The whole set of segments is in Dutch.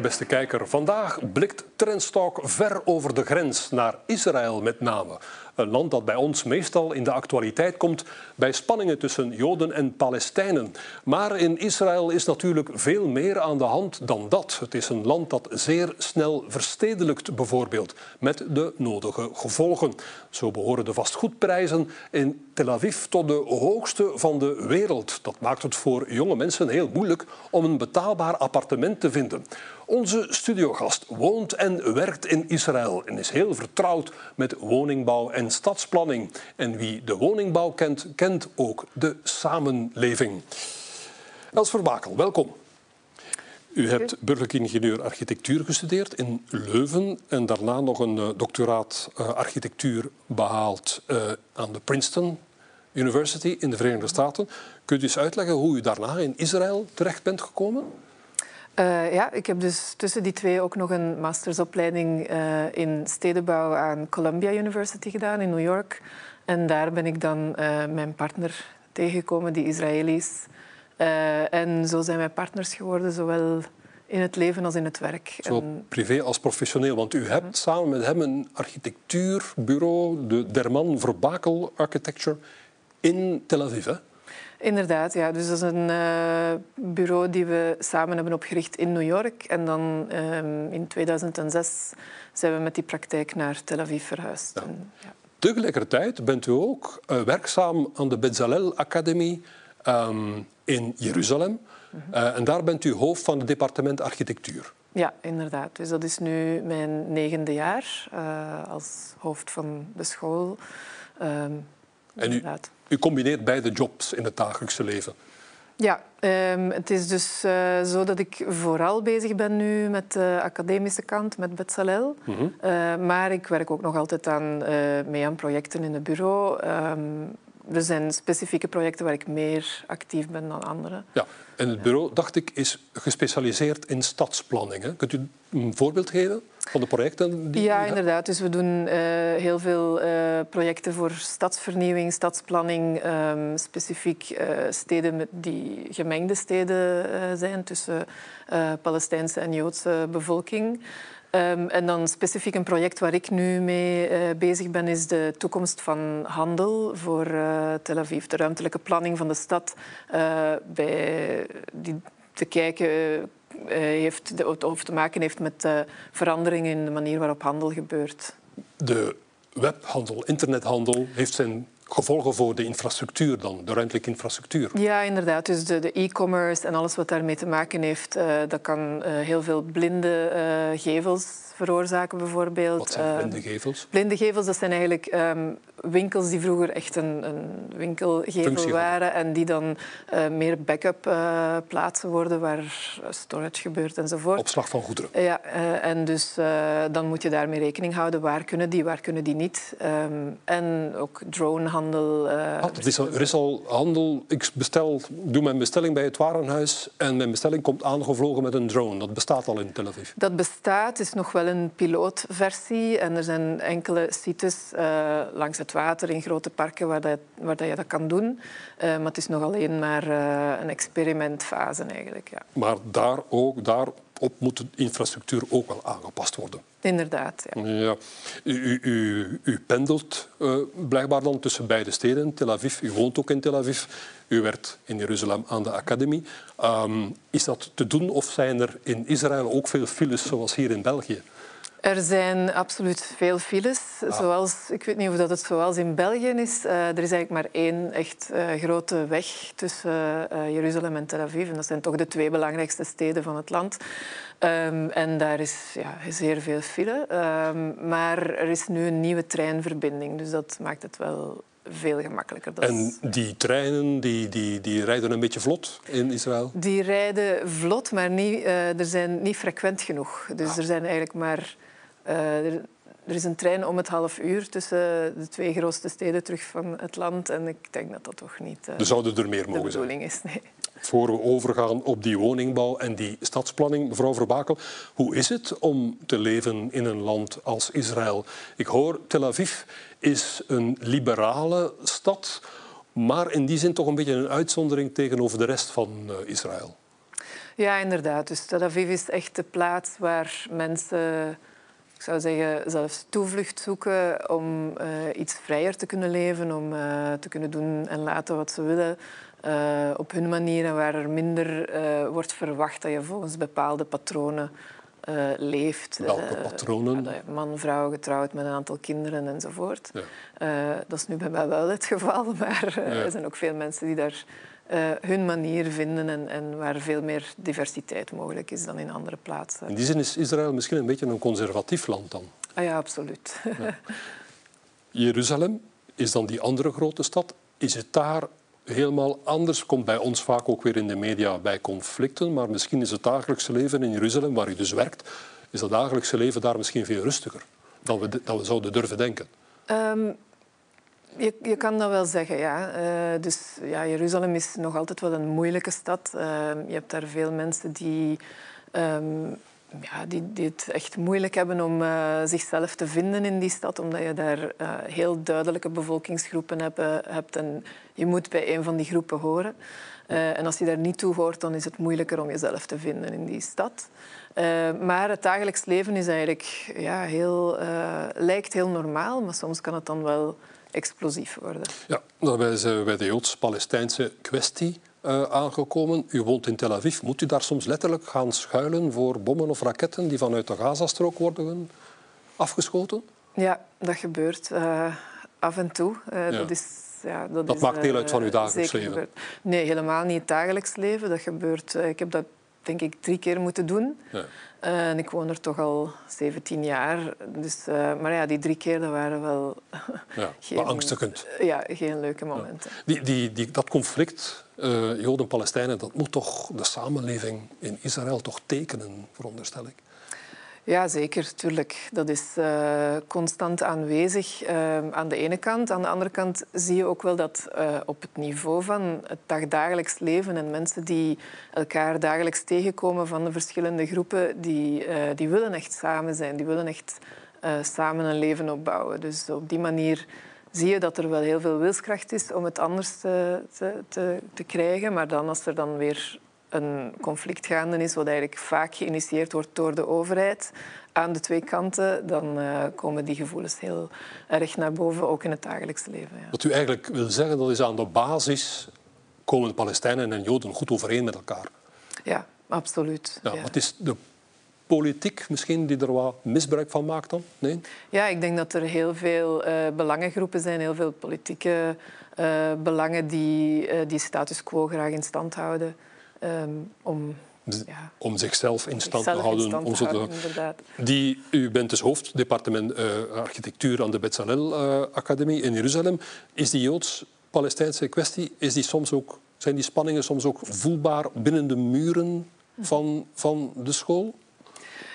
Beste kijker. Vandaag blikt Trendstalk ver over de grens naar Israël met name. Een land dat bij ons meestal in de actualiteit komt bij spanningen tussen Joden en Palestijnen. Maar in Israël is natuurlijk veel meer aan de hand dan dat. Het is een land dat zeer snel verstedelijkt, bijvoorbeeld, met de nodige gevolgen. Zo behoren de vastgoedprijzen in Tel Aviv tot de hoogste van de wereld. Dat maakt het voor jonge mensen heel moeilijk om een betaalbaar appartement te vinden. Onze studiogast woont en werkt in Israël en is heel vertrouwd met woningbouw en stadsplanning. En wie de woningbouw kent, kent ook de samenleving. Els Verbakel, welkom. U hebt burgerlijk ingenieur architectuur gestudeerd in Leuven en daarna nog een uh, doctoraat uh, architectuur behaald uh, aan de Princeton University in de Verenigde Staten. Kunt u eens uitleggen hoe u daarna in Israël terecht bent gekomen? Uh, ja, ik heb dus tussen die twee ook nog een mastersopleiding uh, in stedenbouw aan Columbia University gedaan in New York. En daar ben ik dan uh, mijn partner tegengekomen, die Israëli is. en zo zijn wij partners geworden, zowel in het leven als in het werk. Zo privé als professioneel, want u hebt samen met hem een architectuurbureau, de Derman Verbakel Architecture, in Tel Aviv. Hè? Inderdaad, ja. Dus dat is een uh, bureau die we samen hebben opgericht in New York. En dan um, in 2006 zijn we met die praktijk naar Tel Aviv verhuisd. Ja. En, ja. Tegelijkertijd bent u ook uh, werkzaam aan de Bezalel Academy um, in Jeruzalem. Mm -hmm. uh, en daar bent u hoofd van het departement architectuur. Ja, inderdaad. Dus dat is nu mijn negende jaar als hoofd van de school. Um, en u, u combineert beide jobs in het dagelijkse leven. Ja, um, het is dus uh, zo dat ik vooral bezig ben nu met de academische kant, met Betsalel. Mm -hmm. uh, maar ik werk ook nog altijd aan, uh, mee aan projecten in het bureau. Um, er zijn specifieke projecten waar ik meer actief ben dan andere. Ja, en het bureau, dacht ik, is gespecialiseerd in stadsplanning. Hè? Kunt u een voorbeeld geven van de projecten die Ja, inderdaad. Dus we doen uh, heel veel uh, projecten voor stadsvernieuwing, stadsplanning. Um, specifiek uh, steden met die gemengde steden zijn tussen Palestijnse en Joodse bevolking. Um, en dan specifiek een project waar ik nu mee uh, bezig ben, is de toekomst van handel voor uh, Tel Aviv. De ruimtelijke planning van de stad uh, bij die te kijken heeft, de, of te maken heeft met veranderingen in de manier waarop handel gebeurt. De webhandel, internethandel, heeft zijn gevolgen voor de infrastructuur dan, de ruimtelijke infrastructuur. Ja, inderdaad. Dus de e-commerce en alles wat daarmee te maken heeft, uh, dat kan uh, heel veel blinde uh, gevels veroorzaken bijvoorbeeld. Wat zijn blinde gevels? blinde gevels, dat zijn eigenlijk um, winkels die vroeger echt een, een winkelgevel Functie waren en die dan meer backup plaatsen worden waar storage gebeurt enzovoort. Opslag van goederen. Ja, en dus dan moet je daarmee rekening houden. Waar kunnen die, waar kunnen die niet? Um, en ook dronehandel. Uh, ah, is al, er is al handel. Ik bestel, doe mijn bestelling bij het warenhuis en mijn bestelling komt aangevlogen met een drone. Dat bestaat al in Tel Aviv. Dat bestaat, is nog wel een pilootversie. En er zijn enkele sites uh, langs het water in grote parken waar, dat, waar dat je dat kan doen. Uh, maar het is nog alleen maar uh, een experimentfase eigenlijk. Ja. Maar daar ook, daarop moet de infrastructuur ook wel aangepast worden. Inderdaad, ja. ja. U, u, u pendelt blijkbaar dan tussen beide steden, Tel Aviv. U woont ook in Tel Aviv. U werkt in Jeruzalem aan de academie. Um, is dat te doen of zijn er in Israël ook veel files zoals hier in België? Er zijn absoluut veel files. Ah. Zoals, ik weet niet of dat het zoals in België is. Uh, er is eigenlijk maar één echt uh, grote weg tussen uh, Jeruzalem en Tel Aviv. En dat zijn toch de twee belangrijkste steden van het land. Um, en daar is ja, zeer veel file. Um, maar er is nu een nieuwe treinverbinding. Dus dat maakt het wel veel gemakkelijker. Dat en die treinen die, die, die rijden een beetje vlot in Israël? Die rijden vlot, maar niet, er zijn niet frequent genoeg. Dus ah. er zijn eigenlijk maar... Uh, er, er, is een trein om het half uur tussen de twee grootste steden terug van het land. En ik denk dat dat toch niet uh, er zouden er meer mogen de bedoeling is. Nee. Voor we overgaan op die woningbouw en die stadsplanning, mevrouw Verbakel, hoe is het om te leven in een land als Israël? Ik hoor Tel Aviv is een liberale stad, maar in die zin toch een beetje een uitzondering tegenover de rest van uh, Israël. Ja, inderdaad. Dus Tel Aviv is echt de plaats waar mensen, ik zou zeggen, zelfs toevlucht zoeken om uh, iets vrijer te kunnen leven, om uh, te kunnen doen en laten wat ze willen. Uh, op hun manier en waar er minder wordt verwacht dat je volgens bepaalde patronen leeft. Welke eh, patronen? Man, vrouw, getrouwd met een aantal kinderen enzovoort. Ja. Dat is nu bij mij wel het geval, maar er zijn ook veel mensen die daar hun manier vinden en, en, waar veel meer diversiteit mogelijk is dan in andere plaatsen. In die zin is Israël misschien een beetje een conservatief land dan? Ah, ja, absoluut. Ja. Jeruzalem is dan die andere grote stad. Is het daar helemaal anders. Komt bij ons vaak ook weer in de media bij conflicten, maar misschien is het dagelijkse leven in Jeruzalem, waar u dus werkt, is dat dagelijkse leven daar misschien veel rustiger dan we, dan we zouden durven denken. Um, je, kan dat wel zeggen, ja. Uh, dus ja, Jeruzalem is nog altijd wel een moeilijke stad. Uh, je hebt daar veel mensen die um, ja, die, het echt moeilijk hebben om uh, zichzelf te vinden in die stad, omdat je daar heel duidelijke bevolkingsgroepen hebt, hebt, en je moet bij een van die groepen horen. en als je daar niet toe hoort, dan is het moeilijker om jezelf te vinden in die stad. maar het dagelijks leven is eigenlijk ja, heel, lijkt heel normaal, maar soms kan het dan wel explosief worden. Ja, daarbij zijn we bij de Joods-Palestijnse kwestie uh, aangekomen. U woont in Tel Aviv. Moet u daar soms letterlijk gaan schuilen voor bommen of raketten die vanuit de Gazastrook worden afgeschoten? Ja, dat gebeurt uh, af en toe. Uh, ja. Dat, is, ja, dat, dat is, maakt deel uit van uw dagelijks leven? Nee, helemaal niet het dagelijks leven. Dat gebeurt, ik heb dat denk ik drie keer moeten doen. Ja. En ik woon er toch al 17 jaar. Dus, uh, maar ja, die drie keer dat waren wel... Ja, geen, beangstigend. Ja, geen leuke momenten. Ja. Die, die, die, dat conflict, Joden-Palestijnen, dat moet toch de samenleving in Israël toch tekenen, veronderstel ik? Ja, zeker, tuurlijk. Dat is uh, constant aanwezig uh, aan de ene kant. Aan de andere kant zie je ook wel dat uh, op het niveau van het dagdagelijks leven en mensen die elkaar dagelijks tegenkomen van de verschillende groepen, die, die willen echt samen zijn. Die willen echt samen een leven opbouwen. Dus op die manier zie je dat er wel heel veel wilskracht is om het anders te, te, te krijgen. Maar dan als er dan weer een conflict gaande is, wat eigenlijk vaak geïnitieerd wordt door de overheid aan de twee kanten, dan uh, komen die gevoelens heel erg naar boven, ook in het dagelijkse leven. Ja. Wat u eigenlijk wil zeggen, dat is aan de basis komen Palestijnen en Joden goed overeen met elkaar. Ja, absoluut. Ja, Wat is de politiek misschien die er wat misbruik van maakt dan? Nee? Ja, ik denk dat er heel veel uh, belangengroepen zijn, heel veel politieke uh, belangen die die status quo graag in stand houden. Um, om, ja, om zichzelf in stand te houden. Stand om te houden die, u bent dus hoofddepartement uh, architectuur aan de Bezalel uh, Academie in Jeruzalem. Is die Joods-Palestijnse kwestie, is die soms ook, zijn die spanningen soms ook voelbaar binnen de muren van, van de school?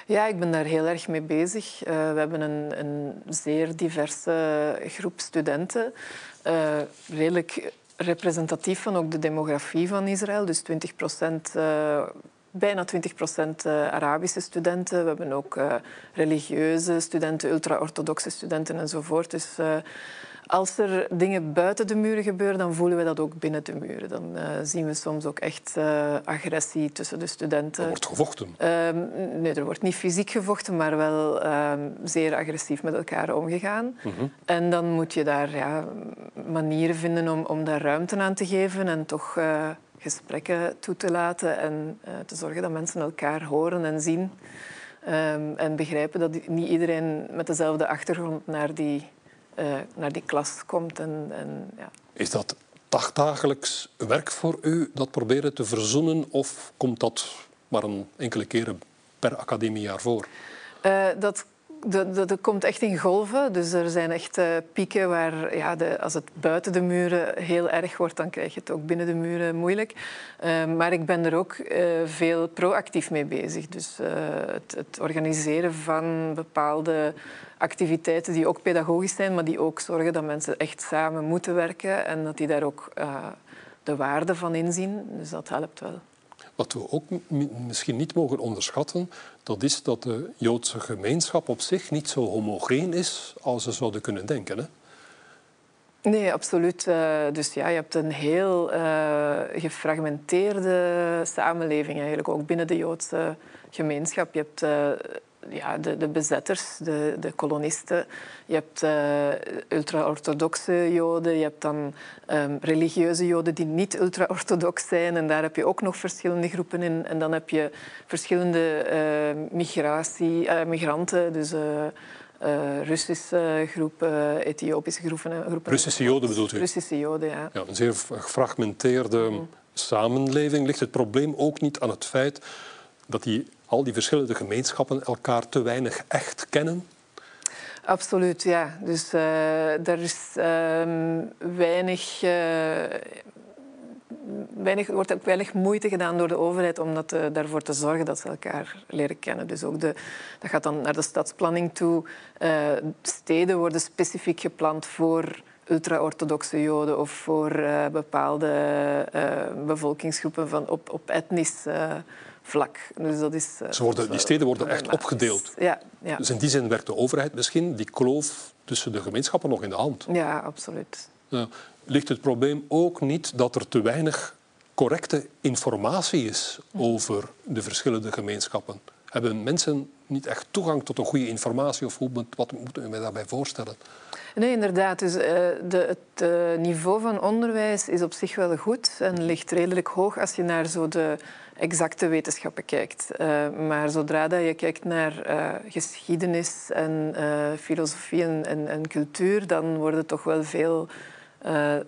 Ja, ik ben daar heel erg mee bezig. Uh, we hebben een, een, zeer diverse groep studenten. Uh, redelijk representatief van ook de demografie van Israël. Dus 20 procent, uh, bijna 20 procent uh, Arabische studenten. We hebben ook uh, religieuze studenten, ultra-orthodoxe studenten enzovoort. Dus als er dingen buiten de muren gebeuren, dan voelen we dat ook binnen de muren. Dan uh, zien we soms ook echt uh, agressie tussen de studenten. Er wordt gevochten? Um, nee, er wordt niet fysiek gevochten, maar wel um, zeer agressief met elkaar omgegaan. Mm -hmm. En dan moet je daar ja, manieren vinden om, om daar ruimte aan te geven en toch uh, gesprekken toe te laten en te zorgen dat mensen elkaar horen en zien. Um, en begrijpen dat niet iedereen met dezelfde achtergrond naar die uh, naar die klas komt. En, en, ja. Is dat dagdagelijks werk voor u, dat proberen te verzoenen, of komt dat maar een enkele keren per academiejaar voor? Uh, dat dat, komt echt in golven. Dus er zijn echt uh, pieken waar ja, de, als het buiten de muren heel erg wordt, dan krijg je het ook binnen de muren moeilijk. Uh, maar ik ben er ook uh, veel proactief mee bezig. Dus het, het, organiseren van bepaalde activiteiten die ook pedagogisch zijn, maar die ook zorgen dat mensen echt samen moeten werken en dat die daar ook de waarde van inzien. Dus dat helpt wel. Wat we ook misschien niet mogen onderschatten, dat is dat de Joodse gemeenschap op zich niet zo homogeen is als ze zouden kunnen denken. Hè? Nee, absoluut. Uh, dus ja, je hebt een heel uh, gefragmenteerde samenleving eigenlijk, ook binnen de Joodse gemeenschap. Je hebt uh, ja, de, de, bezetters, de, de kolonisten. Je hebt ultra-orthodoxe Joden. Je hebt dan um, religieuze Joden die niet ultra-orthodox zijn. En daar heb je ook nog verschillende groepen in. En dan heb je verschillende migratie, migranten. Dus uh, Russische groepen, Ethiopische groepen, groepen. Russische Joden bedoelt u? Russische Joden, ja. ja een zeer gefragmenteerde mm. samenleving. Ligt het probleem ook niet aan het feit dat die, al die verschillende gemeenschappen elkaar te weinig echt kennen? Absoluut, ja. Dus uh, er is uh, weinig uh, weinig, wordt ook weinig moeite gedaan door de overheid om dat, uh, daarvoor te zorgen dat ze elkaar leren kennen. Dus ook de, dat gaat dan naar de stadsplanning toe. Steden worden specifiek gepland voor ultra-orthodoxe Joden of voor bepaalde bevolkingsgroepen van, op, op etnisch vlak. Dus dat is, Ze worden, die steden worden echt opgedeeld. Ja, ja. Dus in die zin werkt de overheid misschien die kloof tussen de gemeenschappen nog in de hand. Ja, absoluut. Ligt het probleem ook niet dat er te weinig correcte informatie is over de verschillende gemeenschappen? Hebben mensen niet echt toegang tot een goede informatie of hoe, wat moeten we mij daarbij voorstellen? Nee, inderdaad. Dus, uh, de, het uh, niveau van onderwijs is op zich wel goed en ligt redelijk hoog als je naar zo de exacte wetenschappen kijkt. Uh, maar zodra dat je kijkt naar geschiedenis en filosofie en, en, cultuur, dan worden toch wel veel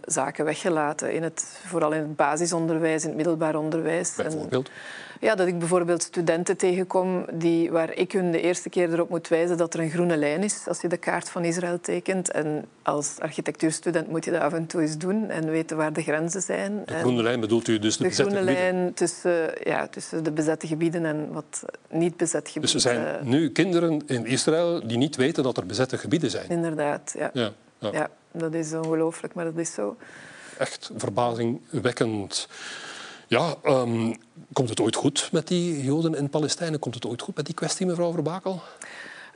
zaken weggelaten. In het, vooral in het basisonderwijs, in het middelbaar onderwijs. Bijvoorbeeld? Ja, dat ik bijvoorbeeld studenten tegenkom die, waar ik hun de eerste keer erop moet wijzen dat er een groene lijn is als je de kaart van Israël tekent. En als architectuurstudent moet je dat af en toe eens doen en weten waar de grenzen zijn. De groene lijn bedoelt u dus de, de bezette gebieden? De groene lijn tussen, ja, tussen de bezette gebieden en wat niet bezet gebieden. Dus er zijn eh. nu kinderen in Israël die niet weten dat er bezette gebieden zijn? Inderdaad, ja. ja, ja. ja dat is ongelooflijk, maar dat is zo. Echt verbazingwekkend. Ja, um, komt het ooit goed met die Joden in Palestijnen? Komt het ooit goed met die kwestie, mevrouw Verbakel?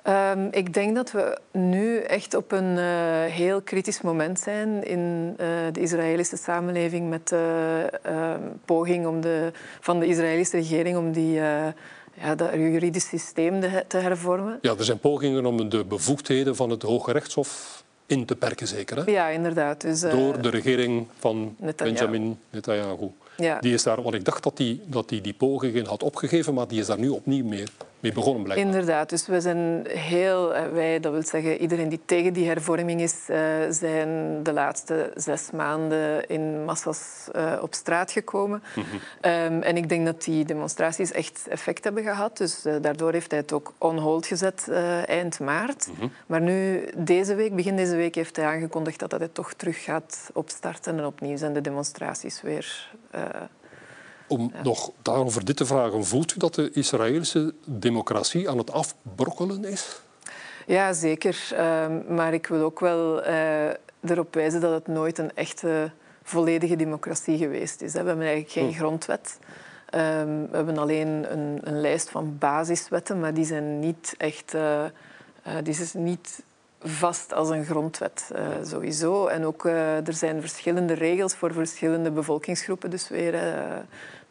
Um, ik denk dat we nu echt op een uh, heel kritisch moment zijn in uh, de Israëlische samenleving met de uh, poging om de, van de Israëlische regering om die, uh, ja, dat juridisch systeem de, te hervormen. Ja, er zijn pogingen om de bevoegdheden van het Hoge Rechtshof in te perken, zeker? Hè? Ja, inderdaad. Dus, Door de regering van Netanyahu. Benjamin Netanyahu. Die is daar, want ik dacht dat hij die, dat die, die pogingen had opgegeven, maar die is daar nu opnieuw mee, mee begonnen blijkbaar. Inderdaad, dus we zijn heel, eh, wij, dat wil zeggen iedereen die tegen die hervorming is, uh, zijn de laatste zes maanden in massas uh, op straat gekomen. Mm -hmm. um, en ik denk dat die demonstraties echt effect hebben gehad. Dus uh, daardoor heeft hij het ook on hold gezet eind maart. Mm -hmm. Maar nu, deze week, begin deze week, heeft hij aangekondigd dat hij toch terug gaat opstarten. En opnieuw zijn de demonstraties weer om ja. nog daarover dit te vragen, voelt u dat de Israëlische democratie aan het afbrokkelen is? Ja, zeker. Um, maar ik wil ook wel uh, erop wijzen dat het nooit een echte volledige democratie geweest is. We hebben eigenlijk geen hm. grondwet. Um, we hebben alleen een, een, lijst van basiswetten, maar die zijn niet echt... Uh, uh, die is niet vast als een grondwet, uh, sowieso. En ook uh, er zijn verschillende regels voor verschillende bevolkingsgroepen. Dus weer uh,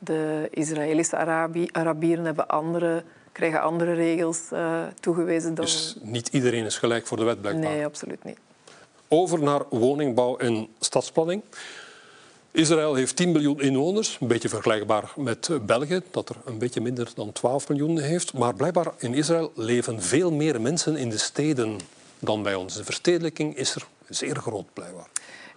de Israëlische Arabi Arabieren hebben andere, krijgen andere regels toegewezen. Dan... Dus niet iedereen is gelijk voor de wet, blijkbaar? Nee, absoluut niet. Over naar woningbouw en stadsplanning. Israël heeft 10 miljoen inwoners, een beetje vergelijkbaar met België, dat er een beetje minder dan 12 miljoen heeft. Maar blijkbaar in Israël leven veel meer mensen in de steden dan bij ons. De verstedelijking is er zeer groot, blijkbaar.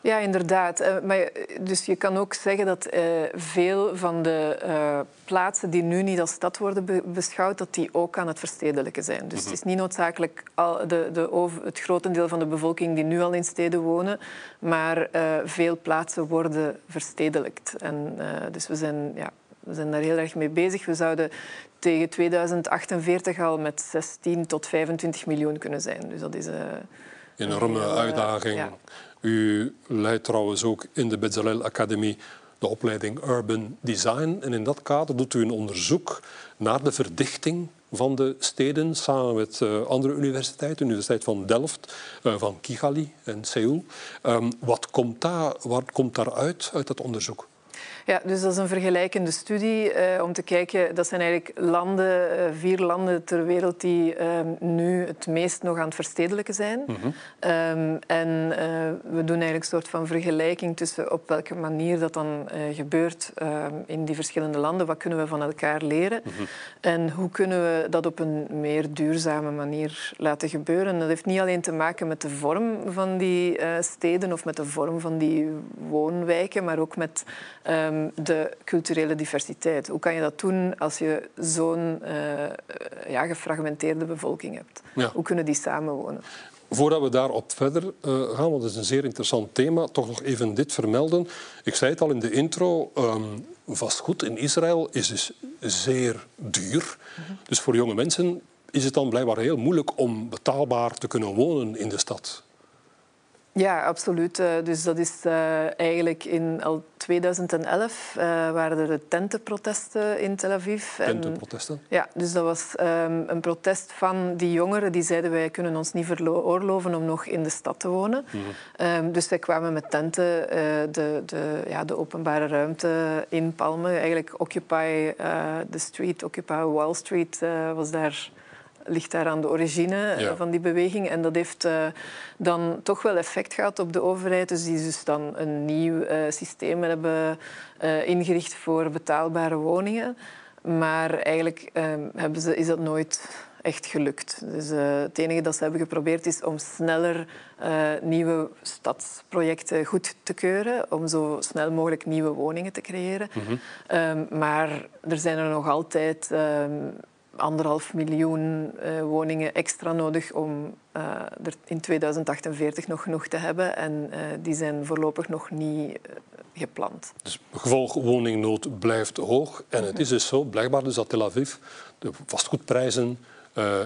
Ja, inderdaad. Uh, maar, dus je kan ook zeggen dat uh, veel van de plaatsen die nu niet als stad worden be beschouwd, dat die ook aan het verstedelijken zijn. Dus het is niet noodzakelijk al de, de het grotendeel van de bevolking die nu al in steden wonen, maar veel plaatsen worden verstedelijkt. En, dus we zijn, ja, we zijn daar heel erg mee bezig. We zouden tegen 2048 al met 16 tot 25 miljoen kunnen zijn. Dus dat is enorme uitdaging. Ja. U leidt trouwens ook in de Bezalel Academie de opleiding Urban Design. En in dat kader doet u een onderzoek naar de verdichting van de steden samen met uh, andere universiteiten, de Universiteit van Delft, uh, van Kigali en Seoul. Um, wat komt, daar, wat komt daaruit uit dat onderzoek? Ja, dus dat is een vergelijkende studie uh, om te kijken. Dat zijn eigenlijk landen, uh, vier landen ter wereld die uh, nu het meest nog aan het verstedelijken zijn. Mm -hmm. um, en we doen eigenlijk een soort van vergelijking tussen op welke manier dat dan gebeurt ehm, in die verschillende landen. Wat kunnen we van elkaar leren? Mm -hmm. En hoe kunnen we dat op een meer duurzame manier laten gebeuren? Dat heeft niet alleen te maken met de vorm van die steden of met de vorm van die woonwijken, maar ook met um, de culturele diversiteit. Hoe kan je dat doen als je zo'n uh, ja, gefragmenteerde bevolking hebt? Ja. Hoe kunnen die samenwonen? Voordat we daarop verder uh, gaan, want het is een zeer interessant thema, toch nog even dit vermelden. Ik zei het al in de intro, um, vastgoed in Israël is dus zeer duur. Mm -hmm. Dus voor jonge mensen is het dan blijkbaar heel moeilijk om betaalbaar te kunnen wonen in de stad. Ja, absoluut. Dus dat is uh, eigenlijk in al 2011 uh, waren er de tentenprotesten in Tel Aviv. Tentenprotesten? En, ja, dus dat was um, een protest van die jongeren die zeiden wij kunnen ons niet veroorloven om nog in de stad te wonen. Mm -hmm. um, dus zij kwamen met tenten de, de, ja, de openbare ruimte inpalmen. Eigenlijk Occupy the Street, Occupy Wall Street was daar ligt daar aan de origine ja. van die beweging. En dat heeft uh, dan toch wel effect gehad op de overheid. Dus die dus dan een nieuw uh, systeem hebben uh, ingericht voor betaalbare woningen. Maar eigenlijk hebben ze, is dat nooit echt gelukt. Dus het enige dat ze hebben geprobeerd is om sneller nieuwe stadsprojecten goed te keuren. Om zo snel mogelijk nieuwe woningen te creëren. Mm -hmm. maar er zijn er nog altijd anderhalf miljoen uh, woningen extra nodig om uh, er in 2048 nog genoeg te hebben. En uh, die zijn voorlopig nog niet gepland. Dus gevolg woningnood blijft hoog. En het is dus zo, blijkbaar dus dat Tel Aviv, de vastgoedprijzen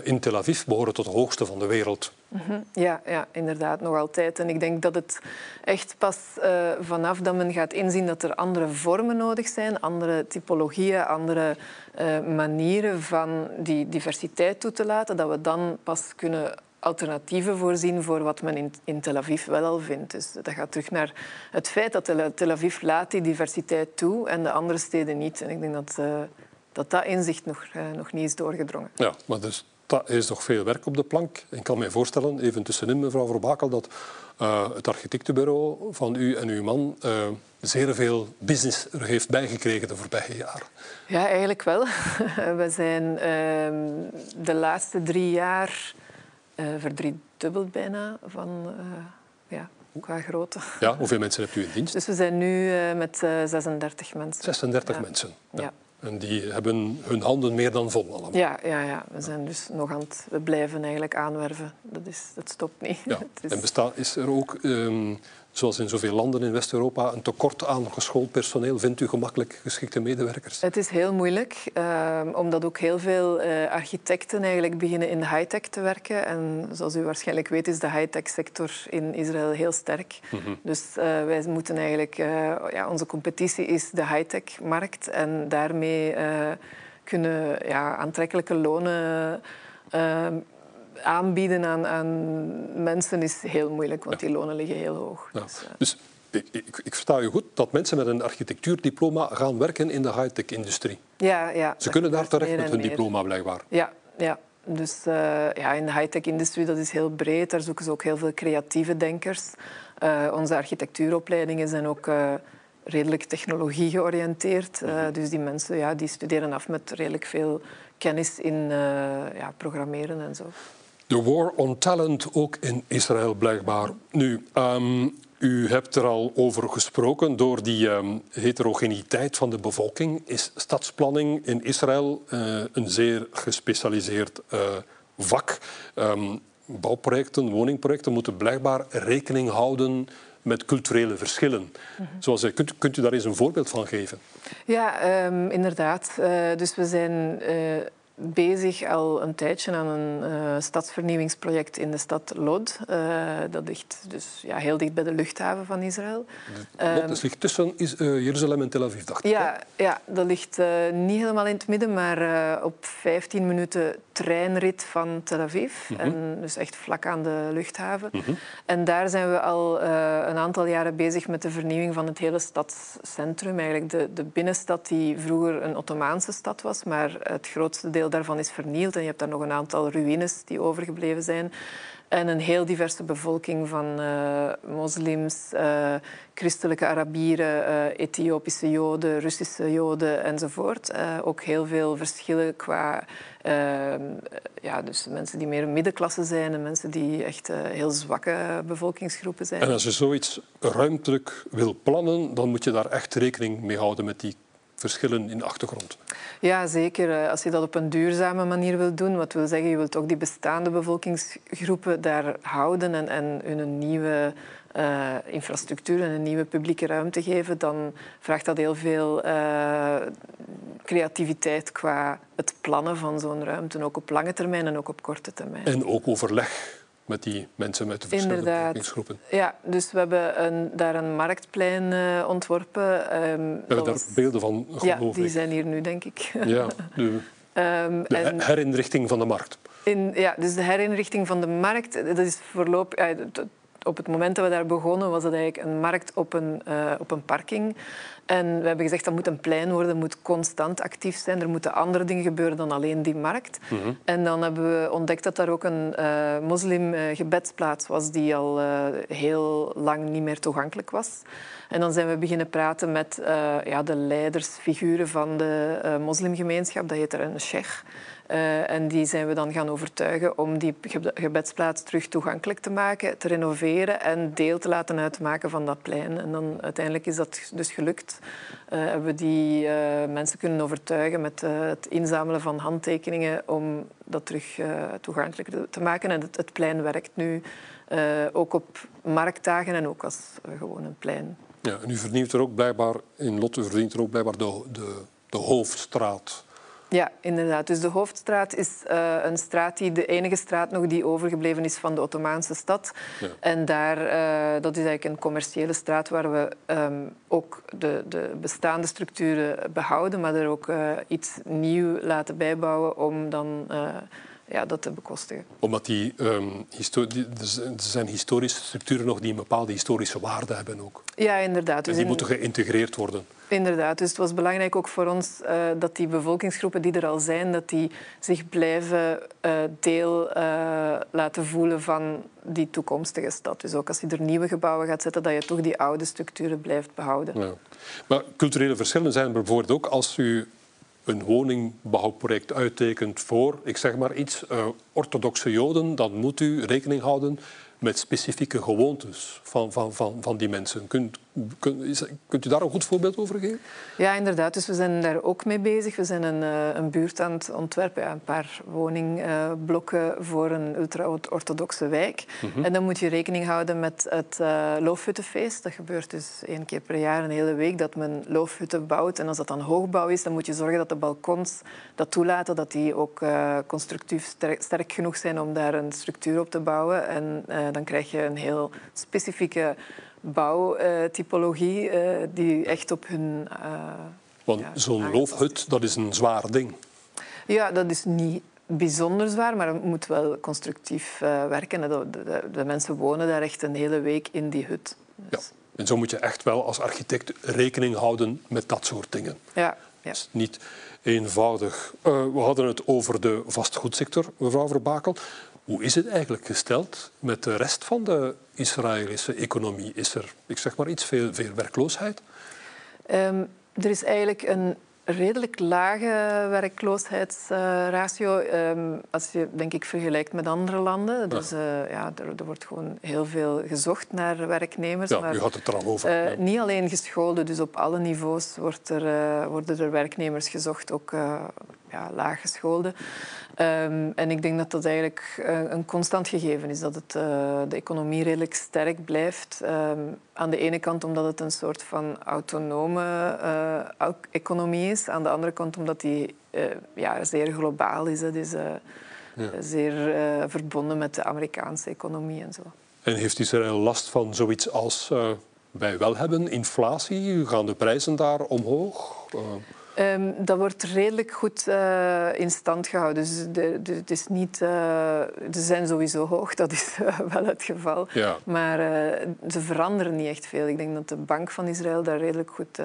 in Tel Aviv behoren tot de hoogste van de wereld. -hmm. ja, ja, inderdaad, nog altijd. En ik denk dat het echt pas uh, vanaf dat men gaat inzien dat er andere vormen nodig zijn, andere typologieën, andere uh, manieren van die diversiteit toe te laten, dat we dan pas kunnen alternatieven voorzien voor wat men in, Tel Aviv wel al vindt. Dus dat gaat terug naar het feit dat Tel Aviv laat die diversiteit toe en de andere steden niet. En ik denk dat dat, dat inzicht nog, nog niet is doorgedrongen. Ja, maar dus dat is nog veel werk op de plank. Ik kan me voorstellen, even tussenin mevrouw Verbakel, dat uh, het architectenbureau van u en uw man uh, zeer veel business er heeft bijgekregen de voorbije jaren. Ja, eigenlijk wel. We zijn uh, de laatste drie jaar verdriedubbeld bijna van ja, qua grootte. Ja, hoeveel mensen hebt u in dienst? Dus we zijn nu met 36 mensen. 36 ja. mensen. ja. ja. En die hebben hun handen meer dan vol allemaal. Ja, ja, ja. we zijn dus nog aan het... We blijven eigenlijk aanwerven. Dat, is, dat stopt niet. Ja. is... En bestaat, is er ook, um, zoals in zoveel landen in West-Europa, een tekort aan geschoold personeel? Vindt u gemakkelijk geschikte medewerkers? Het is heel moeilijk, uh, omdat ook heel veel uh, architecten eigenlijk beginnen in de high-tech te werken. En zoals u waarschijnlijk weet, is de high-tech sector in Israël heel sterk. Mm -hmm. Dus uh, wij moeten eigenlijk... ja, onze competitie is de high-tech-markt en daarmee kunnen ja, aantrekkelijke lonen aanbieden aan, aan, mensen is heel moeilijk, want die lonen liggen heel hoog. Ja. Dus, uh... dus ik, ik, ik, versta u goed dat mensen met een architectuurdiploma gaan werken in de high-tech-industrie. Ja, ja. Ze kunnen daar terecht met hun diploma, blijkbaar. Ja, ja. Dus uh, ja, in de high-tech-industrie dat is heel breed. Daar zoeken ze ook heel veel creatieve denkers. Uh, onze architectuuropleidingen zijn ook redelijk technologie georiënteerd. Mm -hmm. dus die mensen ja, die studeren af met redelijk veel kennis in ja, programmeren en zo. De war on talent ook in Israël blijkbaar. Nu, um, u hebt er al over gesproken. Door die um, heterogeniteit van de bevolking is stadsplanning in Israël uh, een zeer gespecialiseerd uh, vak. Um, bouwprojecten, woningprojecten moeten blijkbaar rekening houden met culturele verschillen. Mm -hmm. Zoals, kunt, kunt, u daar eens een voorbeeld van geven? Ja, um, inderdaad. Uh, dus we zijn bezig al een tijdje aan een uh, stadsvernieuwingsproject in de stad Lod. Uh, dat ligt dus ja, heel dicht bij de luchthaven van Israël. Lod um, ligt tussen is, uh, Jeruzalem en Tel Aviv, dacht ik. Ja, ja dat ligt niet helemaal in het midden, maar op 15 minuten treinrit van Tel Aviv. Mm -hmm. en dus echt vlak aan de luchthaven. Mm -hmm. En daar zijn we al een aantal jaren bezig met de vernieuwing van het hele stadscentrum. Eigenlijk de, de binnenstad die vroeger een Ottomaanse stad was, maar het grootste deel daarvan is vernield. En je hebt daar nog een aantal ruïnes die overgebleven zijn. En een heel diverse bevolking van uh, moslims, uh, christelijke Arabieren, uh, Ethiopische Joden, Russische Joden enzovoort. ook heel veel verschillen qua ja, dus mensen die meer middenklasse zijn en mensen die echt heel zwakke bevolkingsgroepen zijn. En als je zoiets ruimtelijk wil plannen, dan moet je daar echt rekening mee houden met die verschillen in de achtergrond. Ja, zeker. Eh, als je dat op een duurzame manier wilt doen, wat wil zeggen, je wilt ook die bestaande bevolkingsgroepen daar houden en, en hun een nieuwe uh, infrastructuur en een nieuwe publieke ruimte geven, dan vraagt dat heel veel uh, creativiteit qua het plannen van zo'n ruimte, ook op lange termijn en ook op korte termijn. En ook overleg met die mensen met de verschillende bevolkingsgroepen. Ja, dus we hebben een, daar een marktplein uh, ontworpen. Um, we hebben daar beelden van, geloof Ja, die zijn hier nu, denk ik. Ja, de, um, de en... herinrichting van de markt. In, ja, dus de herinrichting van de markt, dat is voorlopig... Uh, op het moment dat we daar begonnen, was het eigenlijk een markt op een, uh, op een parking. En we hebben gezegd dat moet een plein worden, moet constant actief zijn. Er moeten andere dingen gebeuren dan alleen die markt. Mm -hmm. En dan hebben we ontdekt dat daar ook een uh, moslim-gebedsplaats uh, was die al uh, heel lang niet meer toegankelijk was. En dan zijn we beginnen praten met ja, de leidersfiguren van de moslimgemeenschap. Dat heet er een sheikh. Uh, en die zijn we dan gaan overtuigen om die gebedsplaats terug toegankelijk te maken, te renoveren en deel te laten uitmaken van dat plein. En dan uiteindelijk is dat dus gelukt. Uh, hebben we die uh, mensen kunnen overtuigen met het inzamelen van handtekeningen om dat terug toegankelijk te maken. En het, plein werkt nu ook op marktdagen en ook als gewoon een plein. Ja, en u vernieuwt er ook blijkbaar in Lotte verdient er ook blijkbaar de, de hoofdstraat ja, inderdaad. Dus de hoofdstraat is uh, een straat die de enige straat nog die overgebleven is van de Ottomaanse stad. Ja. En daar, uh, dat is eigenlijk een commerciële straat waar we um, ook de, de, bestaande structuren behouden, maar er ook uh, iets nieuw laten bijbouwen om dan ja, dat te bekostigen. Omdat die, um, die, er zijn historische structuren nog die een bepaalde historische waarde hebben ook. Ja, inderdaad. Dus en die in... moeten geïntegreerd worden. Inderdaad, dus het was belangrijk ook voor ons uh, dat die bevolkingsgroepen die er al zijn, dat die zich blijven uh, deel uh, laten voelen van die toekomstige stad. Dus ook als je er nieuwe gebouwen gaat zetten, dat je toch die oude structuren blijft behouden. Ja. Maar culturele verschillen zijn bijvoorbeeld ook als u een woningbouwproject uittekent voor, ik zeg maar iets, orthodoxe Joden, dan moet u rekening houden met specifieke gewoontes van, van, van, van die mensen. Kunt, kunt, u daar een goed voorbeeld over geven? Ja, inderdaad. Dus we zijn daar ook mee bezig. We zijn een, eh, een buurt aan het ontwerpen, ja, een paar woningblokken voor een ultra-orthodoxe wijk. Mm -hmm. En dan moet je rekening houden met het uh, loofhuttenfeest. Dat gebeurt dus één keer per jaar, een hele week, dat men loofhutten bouwt. En als dat dan hoogbouw is, dan moet je zorgen dat de balkons dat toelaten, dat die ook uh, constructief sterk, sterk, genoeg zijn om daar een structuur op te bouwen. En uh, dan krijg je een heel specifieke bouwtypologie uh, die echt op hun... Uh, Want ja, zo'n loofhut, dat is een zwaar ding. Ja, dat is niet bijzonder zwaar, maar het moet wel constructief uh, werken. De, de, de, mensen wonen daar echt een hele week in die hut. Dus. Ja. En zo moet je echt wel als architect rekening houden met dat soort dingen. Ja. ja. is niet eenvoudig. Uh, we hadden het over de vastgoedsector, mevrouw Verbakel. Hoe is het eigenlijk gesteld met de rest van de Israëlische economie? Is er, ik zeg maar iets, veel, veel werkloosheid? Um, er is eigenlijk een redelijk lage werkloosheidsratio um, als je denk ik vergelijkt met andere landen. Dus uh, ja, er, er, wordt gewoon heel veel gezocht naar werknemers. Ja, maar, u had het er al over. Uh, ja. Niet alleen gescholden, dus op alle niveaus wordt er, uh, worden er werknemers gezocht. Ook ja, laaggeschoolden. Um, en ik denk dat dat eigenlijk een constant gegeven is, dat het, de economie redelijk sterk blijft. Um, aan de ene kant omdat het een soort van autonome economie is, aan de andere kant omdat die ja, zeer globaal is. Het is ja. zeer verbonden met de Amerikaanse economie en zo. En heeft Israël last van zoiets als wij wel hebben, inflatie? Gaan de prijzen daar omhoog? Uh... Um, dat wordt redelijk goed uh, in stand gehouden. Dus de, de, het is niet, ze zijn sowieso hoog, dat is wel het geval. Ja. Maar ze veranderen niet echt veel. Ik denk dat de Bank van Israël daar redelijk goed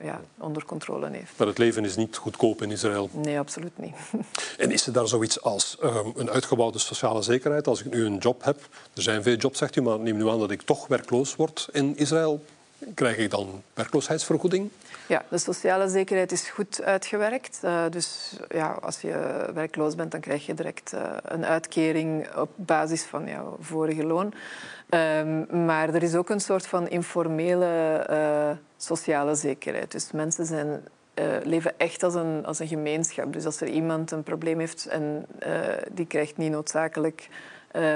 ja, onder controle heeft. Maar het leven is niet goedkoop in Israël? Nee, absoluut niet. En is er daar zoiets als um, een uitgebouwde sociale zekerheid? Als ik nu een job heb, er zijn veel jobs, zegt u, maar neem nu aan dat ik toch werkloos word in Israël. Krijg ik dan werkloosheidsvergoeding? Ja, de sociale zekerheid is goed uitgewerkt. Uh, dus ja, als je werkloos bent, dan krijg je direct uh, een uitkering op basis van jouw vorige loon. Um, maar er is ook een soort van informele uh, sociale zekerheid. Dus mensen zijn, leven echt als een, als een gemeenschap. Dus als er iemand een probleem heeft en die krijgt niet noodzakelijk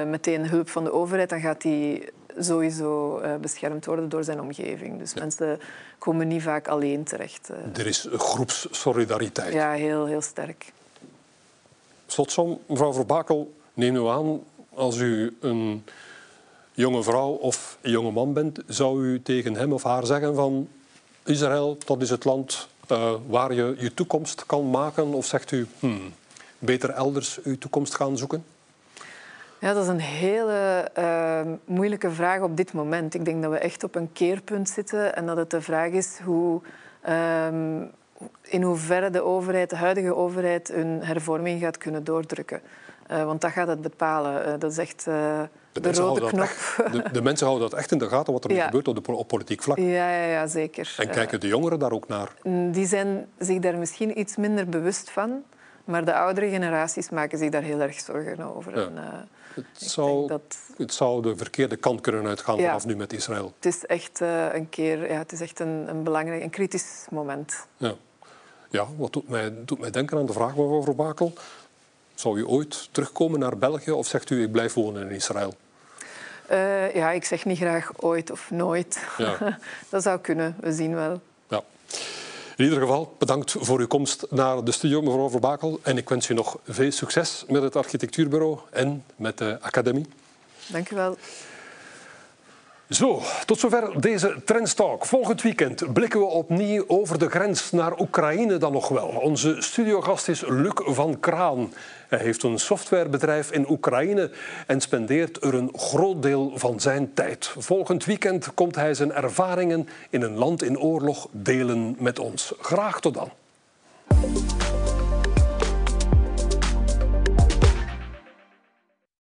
meteen hulp van de overheid, dan gaat die sowieso uh, beschermd worden door zijn omgeving. Dus mensen komen niet vaak alleen terecht. Uh. Er is groepssolidariteit. Ja, heel, heel sterk. Slotsom, mevrouw Verbakel, neem u aan, als u een jonge vrouw of een jonge man bent, zou u tegen hem of haar zeggen van Israël, dat is het land uh, waar je je toekomst kan maken? Of zegt u, hmm, beter elders uw toekomst gaan zoeken? Ja, dat is een hele uh, moeilijke vraag op dit moment. Ik denk dat we echt op een keerpunt zitten en dat het de vraag is hoe, um, in hoeverre de overheid, de huidige overheid, hun hervorming gaat kunnen doordrukken. Uh, want dat gaat het bepalen. Uh, dat is echt de, de rode knop. Echt, de, de, mensen houden dat echt in de gaten, wat er ja. gebeurt op, de, op politiek vlak. Ja, ja, ja zeker. En kijken de jongeren daar ook naar? Die zijn zich daar misschien iets minder bewust van. Maar de oudere generaties maken zich daar heel erg zorgen over. Ja. En, het zou, dat... het zou de verkeerde kant kunnen uitgaan ja. vanaf nu met Israël. Het is echt uh, een keer, ja, het is echt een, een belangrijk, een kritisch moment. Ja, ja wat doet mij, doet mij denken aan de vraag van mevrouw Bakel. Zou u ooit terugkomen naar België of zegt u ik blijf wonen in Israël? Uh, ja, ik zeg niet graag ooit of nooit. Ja. dat zou kunnen, we zien wel. In ieder geval, bedankt voor uw komst naar de studio, mevrouw Verbakel. En ik wens u nog veel succes met het architectuurbureau en met de academie. Dank u wel. Zo, tot zover deze Trendstalk. Volgend weekend blikken we opnieuw over de grens naar Oekraïne dan nog wel. Onze studiogast is Luc van Kraan. Hij heeft een softwarebedrijf in Oekraïne en spendeert er een groot deel van zijn tijd. Volgend weekend komt hij zijn ervaringen in een land in oorlog delen met ons. Graag tot dan.